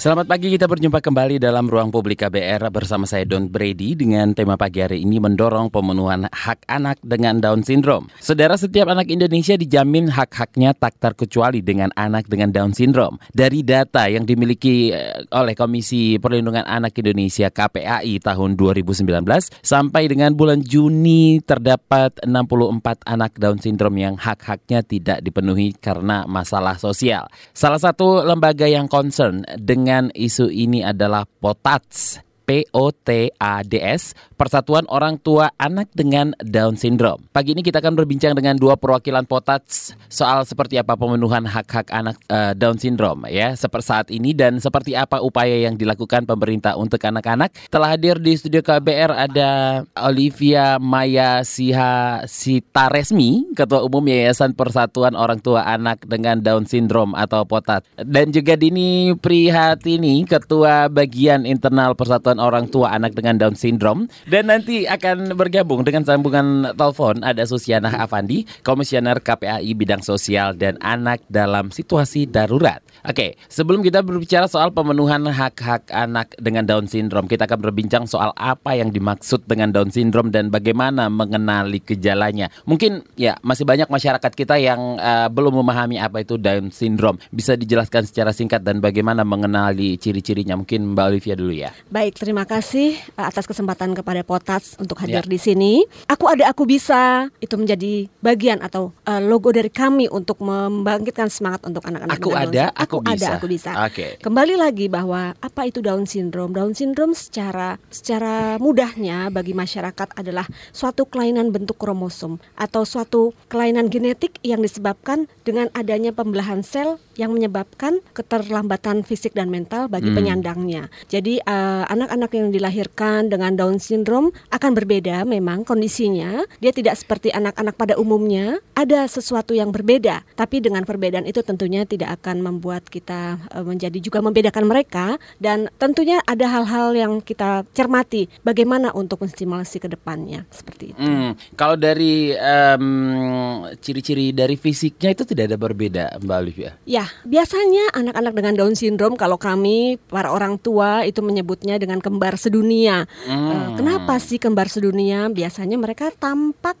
Selamat pagi, kita berjumpa kembali dalam ruang publik KBR bersama saya Don Brady dengan tema pagi hari ini mendorong pemenuhan hak anak dengan Down Syndrome. Saudara, setiap anak Indonesia dijamin hak-haknya tak terkecuali dengan anak dengan Down Syndrome. Dari data yang dimiliki eh, oleh Komisi Perlindungan Anak Indonesia KPAI tahun 2019 sampai dengan bulan Juni terdapat 64 anak Down Syndrome yang hak-haknya tidak dipenuhi karena masalah sosial. Salah satu lembaga yang concern dengan dengan isu ini adalah POTATS POTADS, Persatuan Orang Tua Anak dengan Down Syndrome. Pagi ini kita akan berbincang dengan dua perwakilan POTADS soal seperti apa pemenuhan hak-hak anak uh, Down Syndrome ya, seperti saat ini dan seperti apa upaya yang dilakukan pemerintah untuk anak-anak. Telah hadir di studio KBR ada Olivia Maya Siha Sitaresmi, Ketua Umum Yayasan Persatuan Orang Tua Anak dengan Down Syndrome atau POTAD. Dan juga Dini Prihatini, Ketua Bagian Internal Persatuan orang tua anak dengan Down syndrome dan nanti akan bergabung dengan sambungan telepon ada Susiana Afandi, Komisioner KPAI bidang sosial dan anak dalam situasi darurat. Oke, sebelum kita berbicara soal pemenuhan hak-hak anak dengan Down syndrome, kita akan berbincang soal apa yang dimaksud dengan Down syndrome dan bagaimana mengenali gejalanya. Mungkin ya masih banyak masyarakat kita yang uh, belum memahami apa itu Down syndrome. Bisa dijelaskan secara singkat dan bagaimana mengenali ciri-cirinya? Mungkin Mbak Olivia dulu ya. Baik, terima kasih eh, atas kesempatan kepada Potats untuk hadir ya. di sini. Aku ada aku bisa itu menjadi bagian atau uh, logo dari kami untuk membangkitkan semangat untuk anak-anak. Aku ada, aku, aku bisa. ada, aku bisa. Oke. Okay. Kembali lagi bahwa apa itu Down syndrome? Down syndrome secara secara mudahnya bagi masyarakat adalah suatu kelainan bentuk kromosom atau suatu kelainan genetik yang disebabkan dengan adanya pembelahan sel yang menyebabkan keterlambatan fisik dan mental bagi hmm. penyandangnya. Jadi uh, anak-anak anak yang dilahirkan dengan Down syndrome akan berbeda memang kondisinya. Dia tidak seperti anak-anak pada umumnya, ada sesuatu yang berbeda. Tapi dengan perbedaan itu tentunya tidak akan membuat kita uh, menjadi juga membedakan mereka dan tentunya ada hal-hal yang kita cermati bagaimana untuk menstimulasi ke depannya seperti itu. Hmm, kalau dari um, ciri-ciri dari fisiknya itu tidak ada berbeda Mbak Olivia? Ya, biasanya anak-anak dengan Down syndrome kalau kami para orang tua itu menyebutnya dengan kembar sedunia. Hmm. Uh, kenapa sih kembar sedunia? Biasanya mereka tampak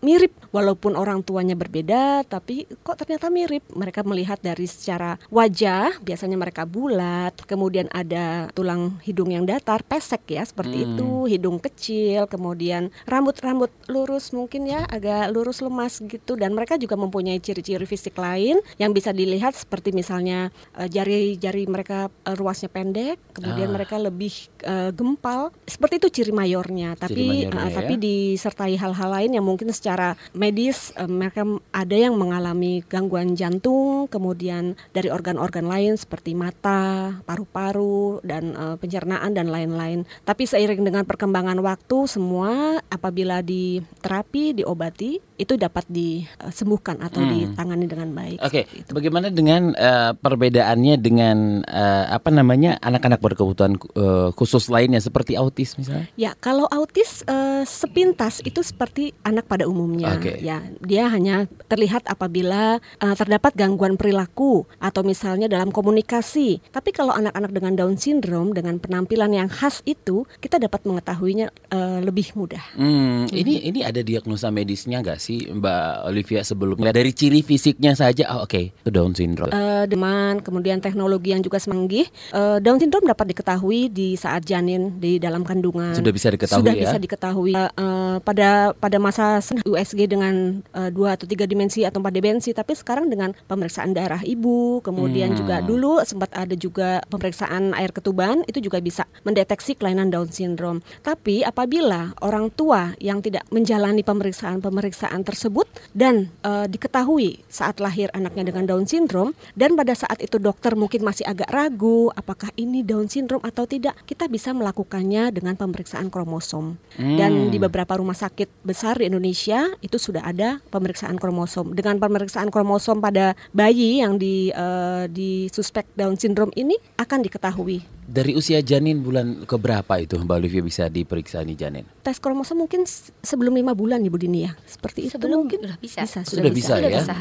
mirip walaupun orang tuanya berbeda, tapi kok ternyata mirip. Mereka melihat dari secara wajah, biasanya mereka bulat, kemudian ada tulang hidung yang datar, pesek ya seperti hmm. itu, hidung kecil, kemudian rambut-rambut lurus mungkin ya agak lurus lemas gitu dan mereka juga mempunyai ciri-ciri fisik lain yang bisa dilihat seperti misalnya eh, jari-jari mereka uh, ruasnya pendek, kemudian ah. mereka lebih uh, gempal seperti itu ciri mayornya tapi ciri mayornya, uh, ya? tapi disertai hal-hal lain yang mungkin secara medis uh, mereka ada yang mengalami gangguan jantung kemudian dari organ-organ lain seperti mata paru-paru dan uh, pencernaan dan lain-lain tapi seiring dengan perkembangan waktu semua apabila diterapi diobati itu dapat disembuhkan atau hmm. ditangani dengan baik. Oke, okay. bagaimana dengan uh, perbedaannya dengan uh, apa namanya anak-anak berkebutuhan uh, khusus lainnya seperti autis misalnya? Ya, kalau autis uh, sepintas itu seperti anak pada umumnya. Okay. Ya, dia hanya terlihat apabila uh, terdapat gangguan perilaku atau misalnya dalam komunikasi. Tapi kalau anak-anak dengan Down syndrome dengan penampilan yang khas itu kita dapat mengetahuinya uh, lebih mudah. Hmm, hmm. Ini ini ada diagnosa medisnya nggak sih Mbak Olivia sebelumnya dari ciri fisiknya saja oh, oke okay, Down syndrome. Uh, deman kemudian teknologi yang juga semanggih uh, Down syndrome dapat diketahui di saat janin di dalam kandungan. Sudah bisa diketahui Sudah ya. bisa diketahui uh, uh, pada pada masa USG dengan uh, dua atau tiga dimensi atau empat dimensi tapi sekarang dengan pemeriksaan darah ibu kemudian hmm. juga dulu sempat ada juga pemeriksaan air ketuban itu juga bisa mendeteksi kelainan Down syndrome. Tapi apabila orang tua yang tidak menjalani pemeriksaan-pemeriksaan pemeriksaan tersebut dan uh, diketahui saat lahir anaknya dengan Down syndrome dan pada saat itu dokter mungkin masih agak ragu apakah ini Down syndrome atau tidak, kita bisa melakukannya dengan pemeriksaan kromosom. Hmm. Dan di beberapa rumah sakit besar di Indonesia itu sudah ada pemeriksaan kromosom. Dengan pemeriksaan kromosom pada bayi yang di uh, di suspek Down syndrome ini akan diketahui dari usia janin bulan keberapa itu Mbak Olivia bisa diperiksa nih janin? Tes kromosom mungkin sebelum lima bulan Ibu Dini ya. Seperti itu sebelum mungkin sudah bisa. bisa sudah, sudah bisa, bisa ya. Bisa.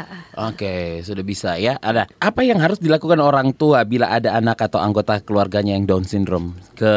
Oke, sudah bisa ya. Ada apa yang harus dilakukan orang tua bila ada anak atau anggota keluarganya yang Down syndrome ke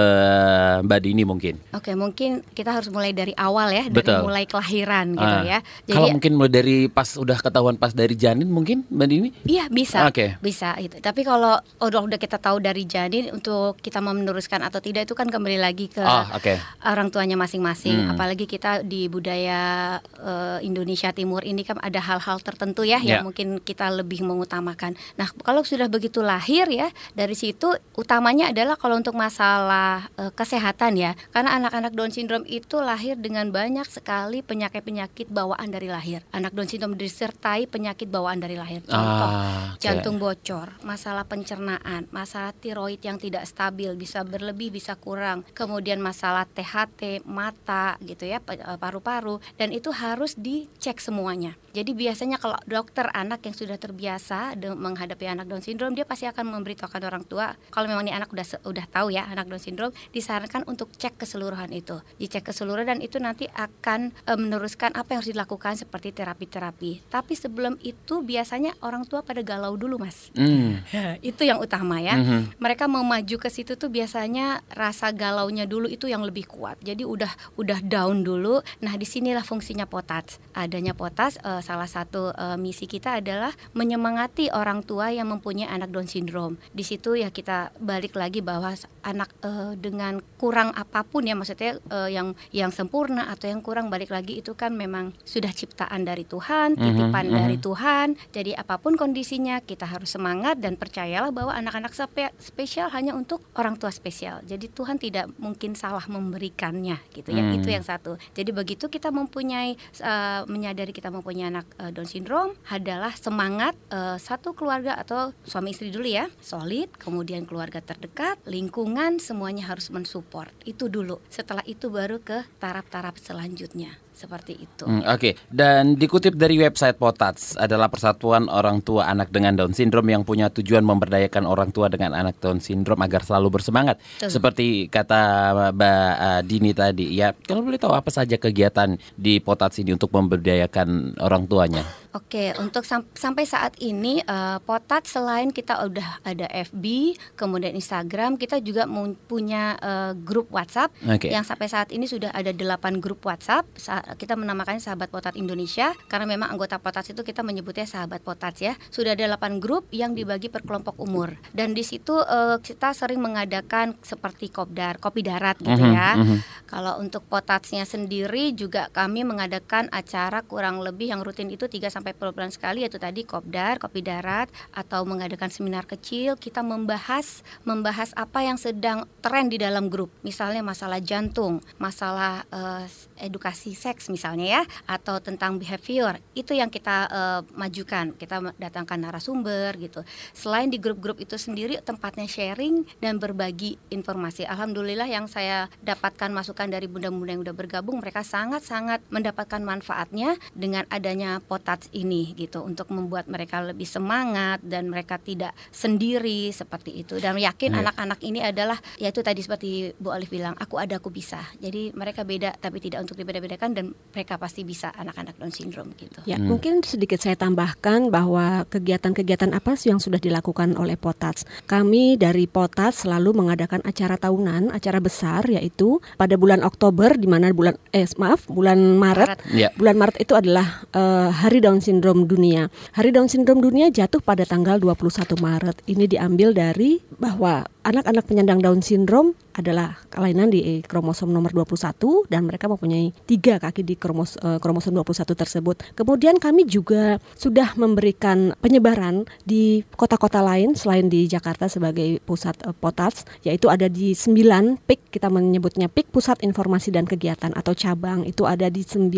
Mbak Dini mungkin? Oke, mungkin kita harus mulai dari awal ya, dari Betul. mulai kelahiran gitu uh, ya. Jadi, kalau mungkin mulai dari pas udah ketahuan pas dari janin mungkin Mbak Dini? Iya, bisa. Oke. Okay. Bisa itu. Tapi kalau udah udah kita tahu dari janin untuk kita mau meneruskan atau tidak itu kan kembali lagi ke oh, okay. orang tuanya masing-masing. Hmm. Apalagi kita di budaya uh, Indonesia Timur ini kan ada hal-hal tertentu ya yeah. yang ya. mungkin kita lebih mengutamakan. Nah, kalau sudah begitu lahir ya, dari situ utamanya adalah kalau untuk masalah uh, kesehatan ya. Karena anak-anak Down syndrome itu lahir dengan banyak sekali penyakit-penyakit bawaan dari lahir. Anak Down syndrome disertai penyakit bawaan dari lahir. Contoh, ah, okay. jantung bocor, masalah pencernaan, masalah tiroid yang tidak stabil bisa berlebih bisa kurang kemudian masalah THT mata gitu ya eh, paru-paru dan itu harus dicek semuanya jadi biasanya kalau dokter anak yang sudah terbiasa menghadapi anak Down syndrome dia pasti akan memberitahukan orang tua kalau memang ini anak udah udah tahu ya anak Down syndrome disarankan untuk cek keseluruhan itu dicek keseluruhan dan itu nanti akan e, meneruskan apa yang harus dilakukan seperti terapi-terapi tapi sebelum itu biasanya orang tua pada galau dulu mas mm. itu yang utama ya mm -hmm. mereka mau maju ke situ tuh biasanya rasa galaunya dulu itu yang lebih kuat. Jadi udah udah down dulu. Nah, di sinilah fungsinya potas. Adanya potas uh, salah satu uh, misi kita adalah menyemangati orang tua yang mempunyai anak Down syndrome. Di situ ya kita balik lagi bahwa anak uh, dengan kurang apa pun ya maksudnya uh, yang yang sempurna atau yang kurang balik lagi itu kan memang sudah ciptaan dari Tuhan, mhm, titipan mm -hmm. dari Tuhan. Jadi apa pun kondisinya kita harus semangat dan percayalah bahwa anak-anak spesial hanya untuk orang tua spesial. Jadi Tuhan tidak mungkin salah memberikannya gitu ya. Hmm. Itu yang satu. Jadi begitu kita mempunyai uh, menyadari kita mempunyai anak uh, Down syndrome adalah semangat uh, satu keluarga atau suami istri dulu ya, solid, kemudian keluarga terdekat, lingkungan semuanya harus mensupport. Itu dulu. Setelah itu baru ke taraf-taraf selanjutnya seperti itu. Hmm, Oke, okay. dan dikutip dari website Potats adalah persatuan orang tua anak dengan Down syndrome yang punya tujuan memberdayakan orang tua dengan anak Down syndrome agar selalu bersemangat. Tuh. Seperti kata Mbak uh, Dini tadi, ya kalau boleh tahu apa saja kegiatan di Potats ini untuk memberdayakan orang tuanya? Oke, untuk sam sampai saat ini uh, Potat selain kita udah ada FB, kemudian Instagram, kita juga punya uh, grup WhatsApp okay. yang sampai saat ini sudah ada 8 grup WhatsApp. Sa kita menamakannya Sahabat Potat Indonesia karena memang anggota Potat itu kita menyebutnya Sahabat Potat ya. Sudah ada 8 grup yang dibagi per kelompok umur. Dan di situ uh, kita sering mengadakan seperti kopdar, kopi darat gitu mm -hmm, ya. Mm -hmm. Kalau untuk Potatsnya sendiri juga kami mengadakan acara kurang lebih yang rutin itu 3 sampai sampai bulan sekali yaitu tadi kopdar, kopi darat atau mengadakan seminar kecil kita membahas membahas apa yang sedang tren di dalam grup. Misalnya masalah jantung, masalah uh, edukasi seks misalnya ya atau tentang behavior. Itu yang kita uh, majukan. Kita datangkan narasumber gitu. Selain di grup-grup itu sendiri tempatnya sharing dan berbagi informasi. Alhamdulillah yang saya dapatkan masukan dari bunda-bunda yang udah bergabung mereka sangat-sangat mendapatkan manfaatnya dengan adanya potats ini gitu untuk membuat mereka lebih semangat dan mereka tidak sendiri seperti itu dan yakin anak-anak ini adalah yaitu tadi seperti Bu Alif bilang aku ada aku bisa jadi mereka beda tapi tidak untuk dibeda-bedakan dan mereka pasti bisa anak-anak Down syndrome gitu ya hmm. mungkin sedikit saya tambahkan bahwa kegiatan-kegiatan apa sih yang sudah dilakukan oleh Potats kami dari Potats selalu mengadakan acara tahunan acara besar yaitu pada bulan Oktober di mana bulan eh maaf bulan Maret, Maret. Yeah. bulan Maret itu adalah uh, Hari Down Syndrome Dunia. Hari Down Syndrome Dunia jatuh pada tanggal 21 Maret. Ini diambil dari bahwa anak-anak penyandang Down Syndrome adalah kelainan di kromosom nomor 21 dan mereka mempunyai tiga kaki di kromos, uh, kromosom 21 tersebut. Kemudian kami juga sudah memberikan penyebaran di kota-kota lain selain di Jakarta sebagai pusat uh, potats, yaitu ada di 9 PIK, kita menyebutnya PIK Pusat Informasi dan Kegiatan atau cabang. Itu ada di 9,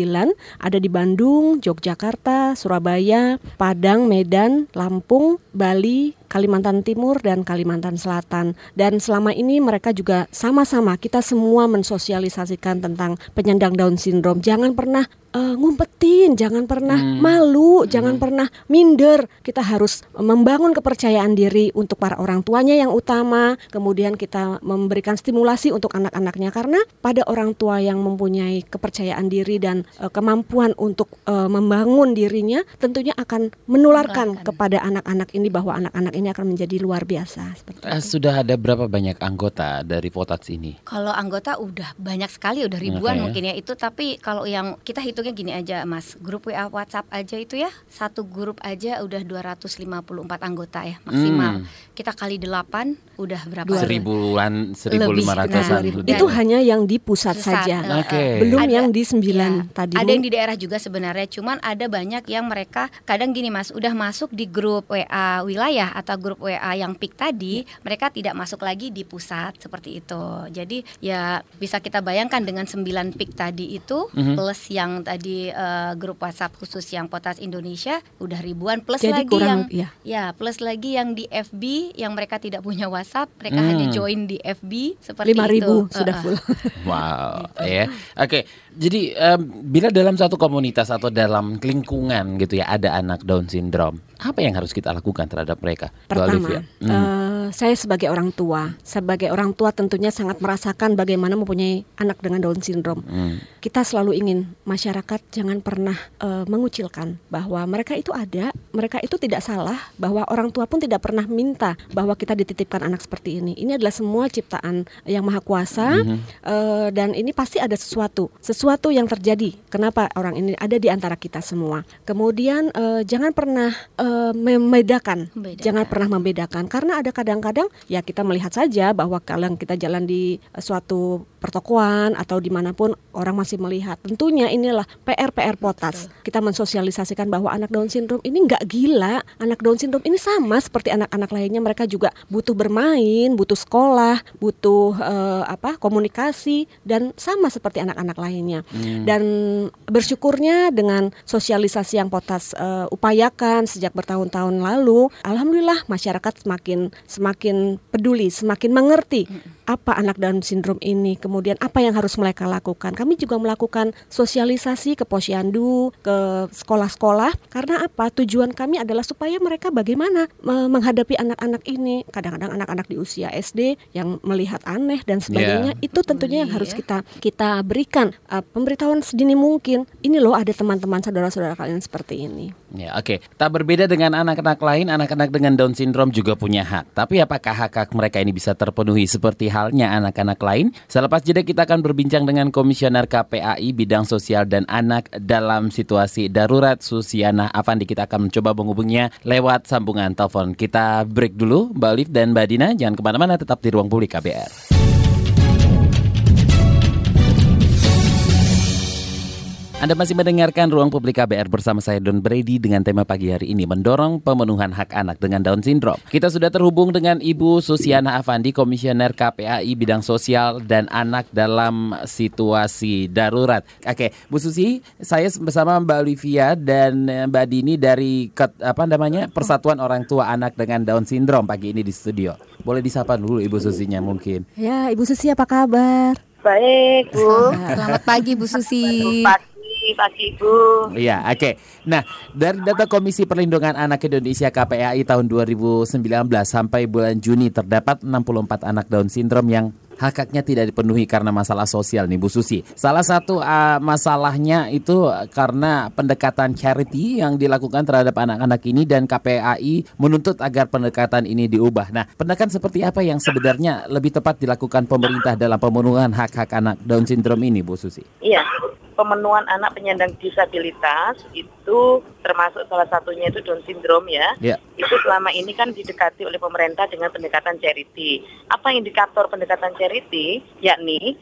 ada di Bandung, Yogyakarta, Surabaya, Padang, Medan, Lampung, Bali, Kalimantan Timur dan Kalimantan Selatan. Dan selama ini mereka juga sama-sama kita semua mensosialisasikan tentang penyandang Down syndrome. Jangan pernah uh, ngumpetin, jangan pernah hmm. malu, hmm. jangan pernah minder. Kita harus membangun kepercayaan diri untuk para orang tuanya yang utama, kemudian kita memberikan stimulasi untuk anak-anaknya karena pada orang tua yang mempunyai kepercayaan diri dan uh, kemampuan untuk uh, membangun dirinya tentunya akan menularkan Menularkan. kepada anak-anak ini bahwa anak-anak ini akan menjadi luar biasa uh, Sudah ada berapa banyak anggota dari Potats ini? Kalau anggota udah banyak sekali, udah ribuan okay. mungkin ya itu tapi kalau yang kita hitung hitungnya gini aja Mas, grup WA WhatsApp aja itu ya, satu grup aja udah 254 anggota ya maksimal. Hmm. Kita kali 8 udah berapa? Seribuan, seribu lima ratusan. Nah, itu hanya yang di pusat, pusat saja, uh, okay. belum ada, yang di sembilan ya, tadi. Ada yang di daerah juga sebenarnya, cuman ada banyak yang mereka kadang gini Mas, udah masuk di grup WA wilayah atau grup WA yang peak tadi, mereka tidak masuk lagi di pusat seperti itu. Jadi ya bisa kita bayangkan dengan 9 peak tadi itu mm -hmm. plus yang tadi uh, grup WhatsApp khusus yang Potas Indonesia udah ribuan plus Jadi lagi kurang, yang ya. ya plus lagi yang di FB yang mereka tidak punya WhatsApp mereka hmm. hanya join di FB seperti 5 ribu itu. sudah full. wow, gitu. ya. Oke. Okay. Jadi um, bila dalam satu komunitas atau dalam lingkungan gitu ya ada anak Down syndrome, apa yang harus kita lakukan terhadap mereka? Pertama, hmm. uh, saya sebagai orang tua, sebagai orang tua tentunya sangat merasakan bagaimana mempunyai anak dengan Down syndrome. Hmm. Kita selalu ingin masyarakat jangan pernah uh, mengucilkan bahwa mereka itu ada, mereka itu tidak salah, bahwa orang tua pun tidak pernah minta bahwa kita dititipkan anak seperti ini. Ini adalah semua ciptaan yang maha kuasa hmm. uh, dan ini pasti ada sesuatu sesuatu yang terjadi. Kenapa orang ini ada di antara kita semua? Kemudian uh, jangan pernah uh, membedakan, membedakan, jangan pernah membedakan karena ada kadang-kadang ya kita melihat saja bahwa kalau kita jalan di uh, suatu pertokoan atau di mana pun orang masih melihat. Tentunya inilah PR-PR potas. Kita mensosialisasikan bahwa anak Down syndrome ini nggak gila. Anak Down syndrome ini sama seperti anak-anak lainnya. Mereka juga butuh bermain, butuh sekolah, butuh uh, apa komunikasi dan sama seperti anak-anak lainnya. Hmm. Dan bersyukurnya dengan sosialisasi yang potas uh, upayakan sejak bertahun-tahun lalu, alhamdulillah masyarakat semakin semakin peduli, semakin mengerti. Apa anak Down syndrome ini, kemudian apa yang harus mereka lakukan. Kami juga melakukan sosialisasi ke posyandu, ke sekolah-sekolah karena apa? Tujuan kami adalah supaya mereka bagaimana menghadapi anak-anak ini. Kadang-kadang anak-anak di usia SD yang melihat aneh dan sebagainya, yeah. itu tentunya yang harus iya. kita kita berikan uh, pemberitahuan sedini mungkin. Ini loh ada teman-teman saudara-saudara kalian seperti ini. Ya, oke. Okay. Tak berbeda dengan anak-anak lain, anak-anak dengan Down syndrome juga punya hak. Tapi apakah hak-hak mereka ini bisa terpenuhi seperti halnya anak-anak lain. Selepas jeda kita akan berbincang dengan Komisioner KPAI bidang sosial dan anak dalam situasi darurat Susiana Avandi. Kita akan mencoba menghubungnya lewat sambungan telepon. Kita break dulu Mbak Olive dan Mbak Dina. Jangan ke mana-mana tetap di ruang publik KBR. Anda masih mendengarkan Ruang Publik KBR bersama saya Don Brady dengan tema pagi hari ini mendorong pemenuhan hak anak dengan Down Syndrome. Kita sudah terhubung dengan Ibu Susiana Avandi, Komisioner KPAI bidang sosial dan anak dalam situasi darurat. Oke, Bu Susi, saya bersama Mbak Olivia dan Mbak Dini dari apa namanya Persatuan Orang Tua Anak dengan Down Syndrome pagi ini di studio. Boleh disapa dulu Ibu Susinya mungkin. Ya, Ibu Susi apa kabar? Baik, Bu. Selamat pagi Bu Susi. Selamat pagi Ibu. Iya, oke. Okay. Nah, dari data Komisi Perlindungan Anak Indonesia KPAI tahun 2019 sampai bulan Juni terdapat 64 anak Down syndrome yang hak-haknya tidak dipenuhi karena masalah sosial nih Bu Susi. Salah satu uh, masalahnya itu karena pendekatan charity yang dilakukan terhadap anak-anak ini dan KPAI menuntut agar pendekatan ini diubah. Nah, pendekatan seperti apa yang sebenarnya lebih tepat dilakukan pemerintah dalam pemenuhan hak-hak anak Down syndrome ini Bu Susi? Iya, pemenuhan anak penyandang disabilitas itu termasuk salah satunya itu Down syndrome ya. Yeah. Itu selama ini kan didekati oleh pemerintah dengan pendekatan charity. Apa indikator pendekatan charity? Yakni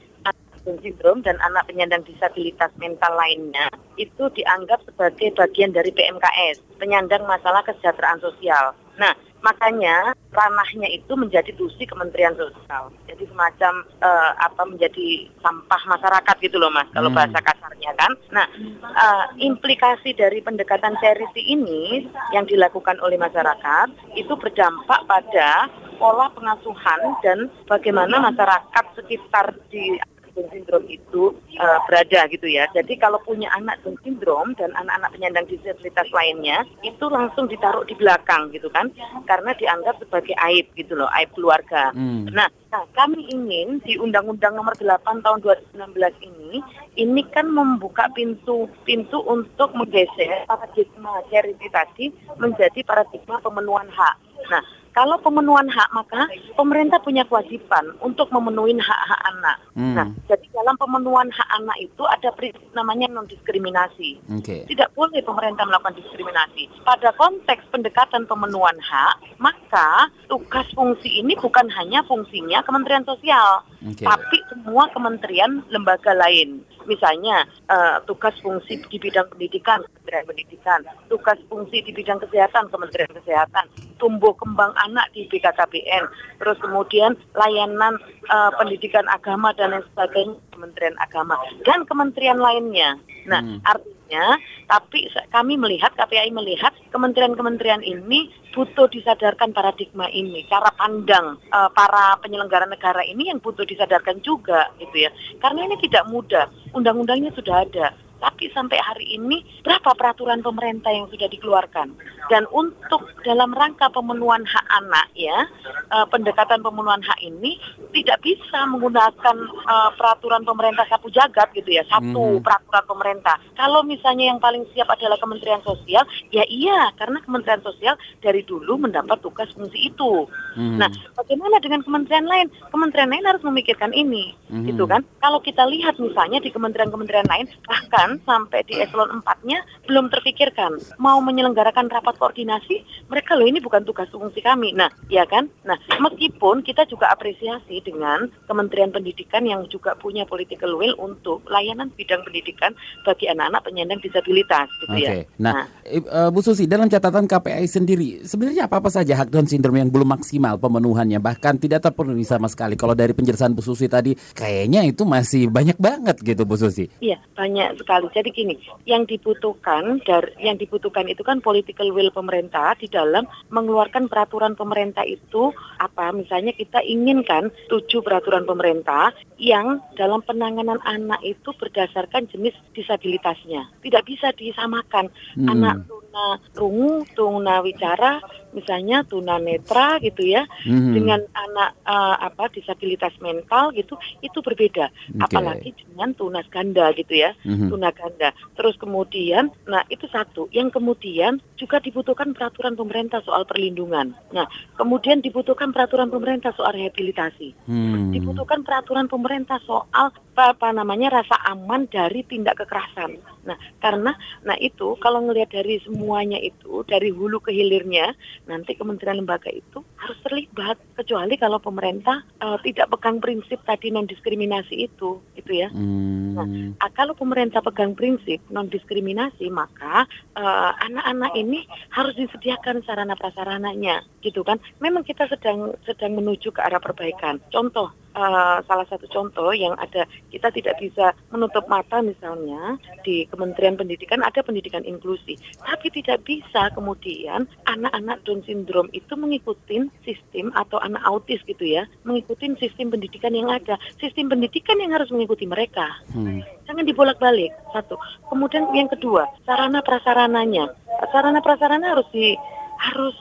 Down syndrome dan anak penyandang disabilitas mental lainnya itu dianggap sebagai bagian dari PMKS, penyandang masalah kesejahteraan sosial. Nah, makanya ranahnya itu menjadi tusi Kementerian Sosial. Jadi semacam uh, apa menjadi sampah masyarakat gitu loh Mas, kalau hmm. bahasa kasarnya kan. Nah, uh, implikasi dari pendekatan charity ini yang dilakukan oleh masyarakat itu berdampak pada pola pengasuhan dan bagaimana masyarakat sekitar di Down syndrome itu uh, berada gitu ya. Jadi kalau punya anak Down syndrome dan anak-anak penyandang disabilitas lainnya itu langsung ditaruh di belakang gitu kan, karena dianggap sebagai aib gitu loh, aib keluarga. Hmm. Nah, nah, kami ingin di Undang-Undang Nomor 8 Tahun 2016 ini, ini kan membuka pintu pintu untuk menggeser paradigma charity tadi menjadi paradigma pemenuhan hak. Nah, kalau pemenuhan hak maka pemerintah punya kewajiban untuk memenuhi hak-hak anak. Hmm. Nah, jadi dalam pemenuhan hak anak itu ada prinsip namanya non diskriminasi. Okay. Tidak boleh pemerintah melakukan diskriminasi. Pada konteks pendekatan pemenuhan hak, maka tugas fungsi ini bukan hanya fungsinya Kementerian Sosial, okay. tapi semua kementerian lembaga lain. Misalnya uh, tugas fungsi di bidang pendidikan Kementerian Pendidikan, tugas fungsi di bidang kesehatan Kementerian Kesehatan, tumbuh kembang anak di BKKBN, terus kemudian layanan uh, pendidikan agama dan lain sebagainya Kementerian Agama. Dan kementerian lainnya. Nah, hmm. artinya tapi kami melihat KPI melihat kementerian-kementerian ini butuh disadarkan paradigma ini, cara pandang uh, para penyelenggara negara ini yang butuh disadarkan juga gitu ya. Karena ini tidak mudah. Undang-undangnya sudah ada tapi sampai hari ini berapa peraturan pemerintah yang sudah dikeluarkan? Dan untuk dalam rangka pemenuhan hak anak ya, uh, pendekatan pemenuhan hak ini tidak bisa menggunakan uh, peraturan pemerintah sapu jagat gitu ya, satu hmm. peraturan pemerintah. Kalau misalnya yang paling siap adalah Kementerian Sosial, ya iya karena Kementerian Sosial dari dulu mendapat tugas fungsi itu. Hmm. Nah, bagaimana dengan kementerian lain? Kementerian lain harus memikirkan ini, hmm. gitu kan? Kalau kita lihat misalnya di kementerian-kementerian lain bahkan bahkan sampai di eselon 4-nya belum terpikirkan. Mau menyelenggarakan rapat koordinasi mereka loh ini bukan tugas fungsi kami. Nah ya kan? Nah meskipun kita juga apresiasi dengan Kementerian Pendidikan yang juga punya political will untuk layanan bidang pendidikan bagi anak-anak penyandang disabilitas gitu okay. ya nah, nah. Bu Susi dalam catatan KPI sendiri sebenarnya apa apa saja hak Down syndrome yang belum maksimal pemenuhannya? Bahkan tidak terpenuhi sama sekali. Kalau dari penjelasan Bu Susi tadi kayaknya itu masih banyak banget gitu Bu Susi. Iya banyak sekali sekali. Jadi gini, yang dibutuhkan dari yang dibutuhkan itu kan political will pemerintah di dalam mengeluarkan peraturan pemerintah itu apa? Misalnya kita inginkan tujuh peraturan pemerintah yang dalam penanganan anak itu berdasarkan jenis disabilitasnya. Tidak bisa disamakan hmm. anak tuna rungu, tuna wicara, misalnya tuna netra gitu ya, hmm. dengan anak uh, apa disabilitas mental gitu, itu berbeda. Okay. Apalagi dengan tunas ganda gitu ya, hmm. tuna ganda. Terus kemudian, nah itu satu. Yang kemudian juga dibutuhkan peraturan pemerintah soal perlindungan. Nah, kemudian dibutuhkan peraturan pemerintah soal rehabilitasi. Hmm. Dibutuhkan peraturan pemerintah soal apa, apa namanya rasa aman dari tindak kekerasan. Nah, karena nah itu kalau ngelihat dari semuanya itu dari hulu ke hilirnya, nanti kementerian lembaga itu harus terlibat kecuali kalau pemerintah uh, tidak pegang prinsip tadi non diskriminasi itu, itu ya. Hmm. Nah, kalau pemerintah pegang prinsip non diskriminasi, maka uh, anak-anak ini harus disediakan sarana prasarananya, gitu kan. Memang kita sedang sedang menuju ke arah perbaikan. Contoh uh, salah satu contoh yang ada kita tidak bisa menutup mata misalnya di Kementerian Pendidikan ada pendidikan inklusi, tapi tidak bisa kemudian anak-anak Down syndrome itu mengikuti sistem atau anak autis gitu ya, mengikuti sistem pendidikan yang ada, sistem pendidikan yang harus mengikuti mereka. Hmm. Jangan dibolak-balik satu. Kemudian yang kedua sarana prasarananya, sarana prasarana harus di harus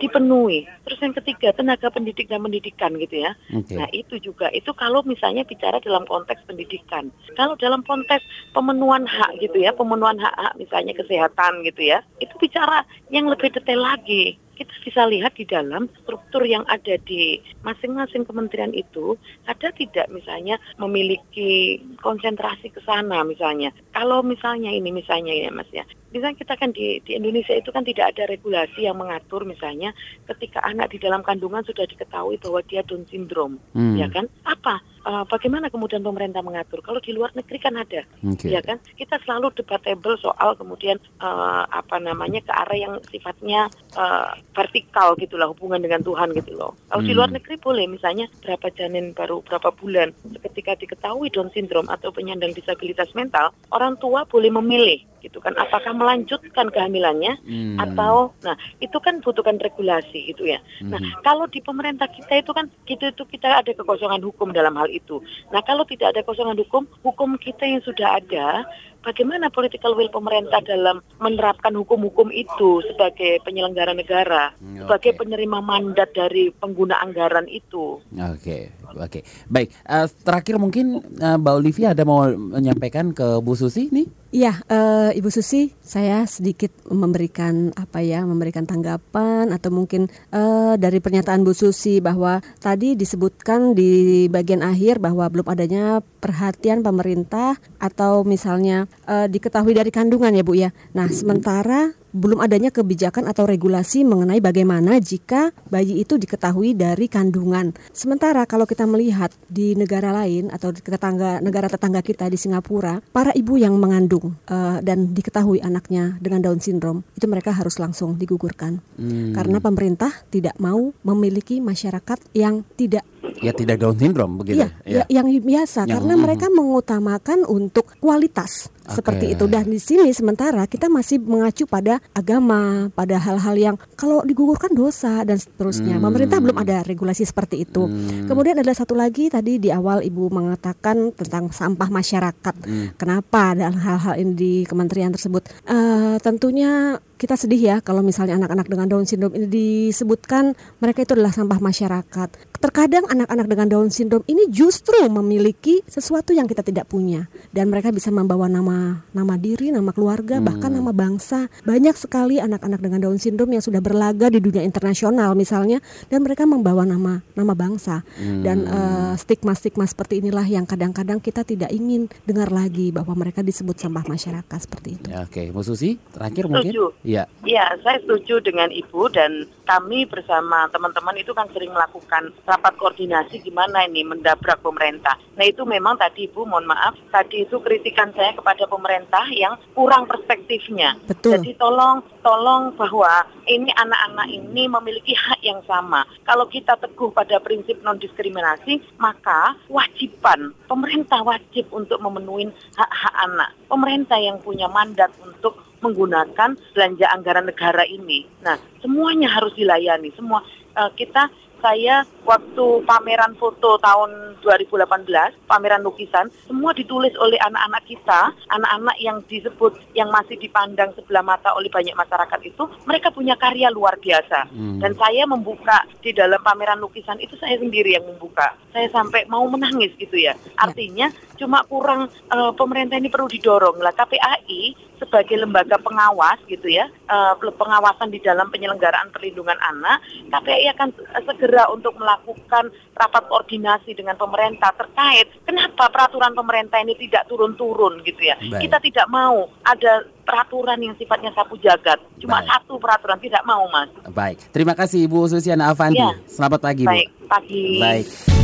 dipenuhi. Terus yang ketiga tenaga pendidik dan pendidikan gitu ya. Okay. Nah itu juga itu kalau misalnya bicara dalam konteks pendidikan. Kalau dalam konteks pemenuhan hak gitu ya, pemenuhan hak-hak misalnya kesehatan gitu ya, itu bicara yang lebih detail lagi kita bisa lihat di dalam struktur yang ada di masing-masing kementerian itu ada tidak misalnya memiliki konsentrasi ke sana misalnya. Kalau misalnya ini misalnya ya Mas ya, misalnya kita kan di, di Indonesia itu kan tidak ada regulasi yang mengatur misalnya ketika anak di dalam kandungan sudah diketahui bahwa dia Down syndrome, hmm. ya kan? Apa? Uh, bagaimana kemudian pemerintah mengatur? Kalau di luar negeri kan ada, okay. ya kan? Kita selalu debatable soal kemudian uh, apa namanya ke arah yang sifatnya uh, vertikal gitulah hubungan dengan Tuhan gitu loh. Kalau hmm. di luar negeri boleh misalnya berapa janin baru berapa bulan ketika diketahui Down syndrome atau penyandang disabilitas mental, orang tua boleh memilih gitu kan apakah melanjutkan kehamilannya hmm. atau nah itu kan butuhkan regulasi gitu ya. Nah, hmm. Nah, kalau di pemerintah kita itu kan kita itu kita ada kekosongan hukum dalam hal itu. Nah, kalau tidak ada kekosongan hukum, hukum kita yang sudah ada bagaimana political will pemerintah dalam menerapkan hukum-hukum itu sebagai penyelenggara negara, okay. sebagai penerima mandat dari pengguna anggaran itu. Oke, okay. oke, okay. baik. Uh, terakhir mungkin uh, Mbak Olivia ada mau menyampaikan ke Bu Susi nih? Iya, uh, Ibu Susi, saya sedikit memberikan apa ya, memberikan tanggapan atau mungkin uh, dari pernyataan Bu Susi bahwa tadi disebutkan di bagian akhir bahwa belum adanya perhatian pemerintah atau misalnya uh, diketahui dari kandungan ya Bu ya. Nah, sementara belum adanya kebijakan atau regulasi mengenai bagaimana jika bayi itu diketahui dari kandungan. Sementara kalau kita melihat di negara lain atau di tetangga negara tetangga kita di Singapura, para ibu yang mengandung uh, dan diketahui anaknya dengan Down syndrome itu mereka harus langsung digugurkan hmm. karena pemerintah tidak mau memiliki masyarakat yang tidak ya tidak Down syndrome begitu. Iya, ya. ya yang biasa yang, karena mereka mengutamakan untuk kualitas okay. seperti itu. Dan di sini sementara kita masih mengacu pada agama, pada hal-hal yang kalau digugurkan dosa dan seterusnya. Hmm. Pemerintah belum ada regulasi seperti itu. Hmm. Kemudian ada satu lagi tadi di awal Ibu mengatakan tentang sampah masyarakat. Hmm. Kenapa dan hal-hal ini di kementerian tersebut? Uh, tentunya kita sedih ya kalau misalnya anak-anak dengan Down syndrome ini disebutkan mereka itu adalah sampah masyarakat. Terkadang anak-anak dengan Down syndrome ini justru memiliki sesuatu yang kita tidak punya dan mereka bisa membawa nama nama diri, nama keluarga, hmm. bahkan nama bangsa. Banyak sekali anak-anak dengan Down syndrome yang sudah berlaga di dunia internasional misalnya dan mereka membawa nama nama bangsa. Hmm. Dan uh, stigma-stigma seperti inilah yang kadang-kadang kita tidak ingin dengar lagi bahwa mereka disebut sampah masyarakat seperti itu. Ya, Oke, okay. Bu Susi, terakhir mungkin. Iya. Iya, saya setuju dengan Ibu dan kami bersama teman-teman itu kan sering melakukan rapat koordinasi gimana ini mendabrak pemerintah. Nah itu memang tadi Ibu mohon maaf, tadi itu kritikan saya kepada pemerintah yang kurang perspektifnya. Betul. Jadi tolong tolong bahwa ini anak-anak ini memiliki hak yang sama. Kalau kita teguh pada prinsip non diskriminasi, maka wajiban pemerintah wajib untuk memenuhi hak-hak anak. Pemerintah yang punya mandat untuk menggunakan belanja anggaran negara ini. Nah, semuanya harus dilayani. Semua uh, kita saya waktu pameran foto tahun 2018, pameran lukisan, semua ditulis oleh anak-anak kita, anak-anak yang disebut yang masih dipandang sebelah mata oleh banyak masyarakat itu, mereka punya karya luar biasa. Hmm. Dan saya membuka di dalam pameran lukisan itu saya sendiri yang membuka. Saya sampai mau menangis gitu ya. Artinya cuma kurang uh, pemerintah ini perlu didorong lah. KPAI sebagai lembaga pengawas gitu ya, uh, pengawasan di dalam penyelenggaraan perlindungan anak, KPAI akan segera untuk melakukan rapat koordinasi dengan pemerintah terkait kenapa peraturan pemerintah ini tidak turun-turun gitu ya. Baik. Kita tidak mau ada peraturan yang sifatnya sapu jagat. Cuma Baik. satu peraturan tidak mau, Mas. Baik. Terima kasih Ibu Susiana Avanti. Ya. Selamat pagi, Baik. Bu. Pagi. Baik.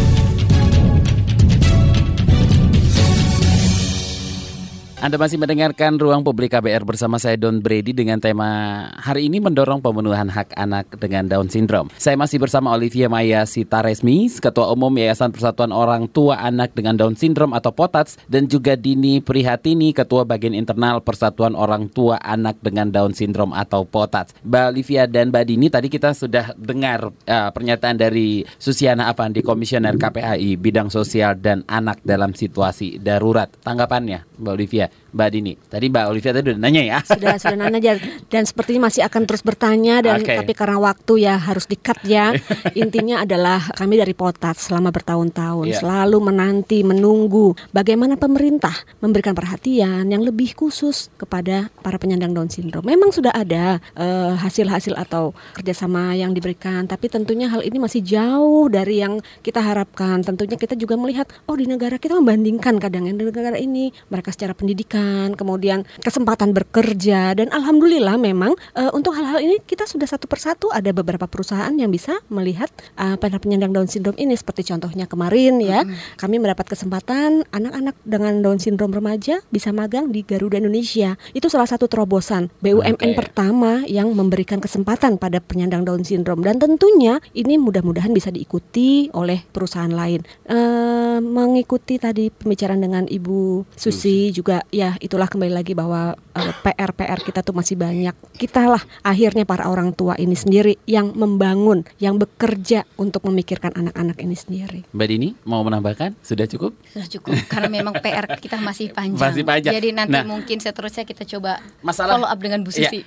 Anda masih mendengarkan Ruang Publik KBR bersama saya Don Brady dengan tema hari ini mendorong pemenuhan hak anak dengan Down Syndrome. Saya masih bersama Olivia Maya Sitaresmi, Ketua Umum Yayasan Persatuan Orang Tua Anak dengan Down Syndrome atau POTATS, dan juga Dini Prihatini, Ketua Bagian Internal Persatuan Orang Tua Anak dengan Down Syndrome atau POTATS. Mbak Olivia dan Mbak Dini, tadi kita sudah dengar uh, pernyataan dari Susiana Avandi, Komisioner KPAI, Bidang Sosial dan Anak dalam Situasi Darurat. Tanggapannya, Mbak Olivia? yeah. Mbak Dini. Tadi Mbak Olivia tadi udah nanya ya. Sudah sudah nanya dan sepertinya masih akan terus bertanya dan okay. tapi karena waktu ya harus dikat ya. Intinya adalah kami dari Potat selama bertahun-tahun yeah. selalu menanti menunggu bagaimana pemerintah memberikan perhatian yang lebih khusus kepada para penyandang Down syndrome. Memang sudah ada uh, hasil-hasil atau kerjasama yang diberikan, tapi tentunya hal ini masih jauh dari yang kita harapkan. Tentunya kita juga melihat oh di negara kita membandingkan kadang yang di negara ini mereka secara pendidikan pendidikan, kemudian kesempatan bekerja dan alhamdulillah memang uh, untuk hal-hal ini kita sudah satu persatu ada beberapa perusahaan yang bisa melihat uh, pada penyandang Down syndrome ini seperti contohnya kemarin ya mm-hmm. kami mendapat kesempatan anak-anak dengan Down syndrome remaja bisa magang di Garuda Indonesia itu salah satu terobosan BUMN okay. pertama yang memberikan kesempatan pada penyandang Down syndrome dan tentunya ini mudah-mudahan bisa diikuti oleh perusahaan lain. Uh, mengikuti tadi pembicaraan dengan Ibu Susi juga ya itulah kembali lagi bahwa uh, eh, PR PR kita tuh masih banyak. Kita lah akhirnya para orang tua ini sendiri yang membangun, yang bekerja untuk memikirkan anak-anak ini sendiri. Mbak Dini mau menambahkan? Sudah cukup? Sudah cukup karena memang PR kita masih panjang. Masih panjang. Jadi nanti nah, mungkin seterusnya kita coba masalah, follow up dengan Bu iya. Susi.